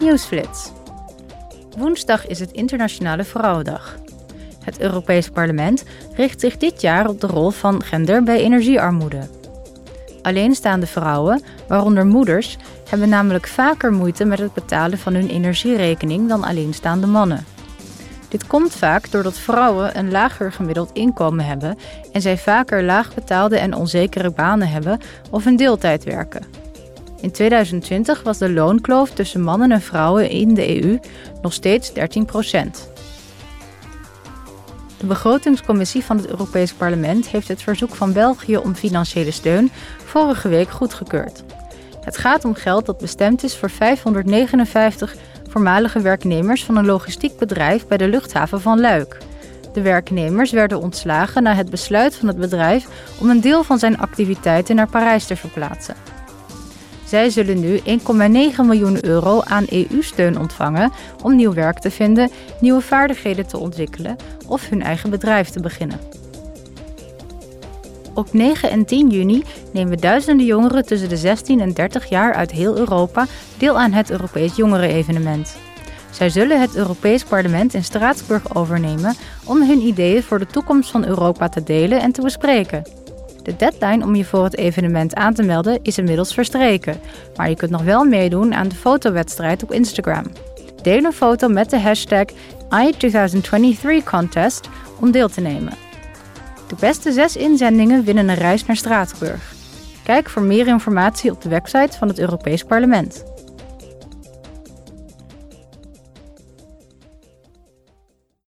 Nieuwsflits. Woensdag is het Internationale Vrouwendag. Het Europees Parlement richt zich dit jaar op de rol van gender bij energiearmoede. Alleenstaande vrouwen, waaronder moeders, hebben namelijk vaker moeite met het betalen van hun energierekening dan alleenstaande mannen. Dit komt vaak doordat vrouwen een lager gemiddeld inkomen hebben en zij vaker laagbetaalde en onzekere banen hebben of een deeltijd werken. In 2020 was de loonkloof tussen mannen en vrouwen in de EU nog steeds 13 procent. De begrotingscommissie van het Europees Parlement heeft het verzoek van België om financiële steun vorige week goedgekeurd. Het gaat om geld dat bestemd is voor 559 voormalige werknemers van een logistiek bedrijf bij de luchthaven van Luik. De werknemers werden ontslagen na het besluit van het bedrijf om een deel van zijn activiteiten naar Parijs te verplaatsen. Zij zullen nu 1,9 miljoen euro aan EU-steun ontvangen om nieuw werk te vinden, nieuwe vaardigheden te ontwikkelen of hun eigen bedrijf te beginnen. Op 9 en 10 juni nemen duizenden jongeren tussen de 16 en 30 jaar uit heel Europa deel aan het Europees Jongerenevenement. Zij zullen het Europees Parlement in Straatsburg overnemen om hun ideeën voor de toekomst van Europa te delen en te bespreken. De deadline om je voor het evenement aan te melden is inmiddels verstreken, maar je kunt nog wel meedoen aan de fotowedstrijd op Instagram. Deel een foto met de hashtag i2023contest om deel te nemen. De beste zes inzendingen winnen een reis naar Straatsburg. Kijk voor meer informatie op de website van het Europees Parlement.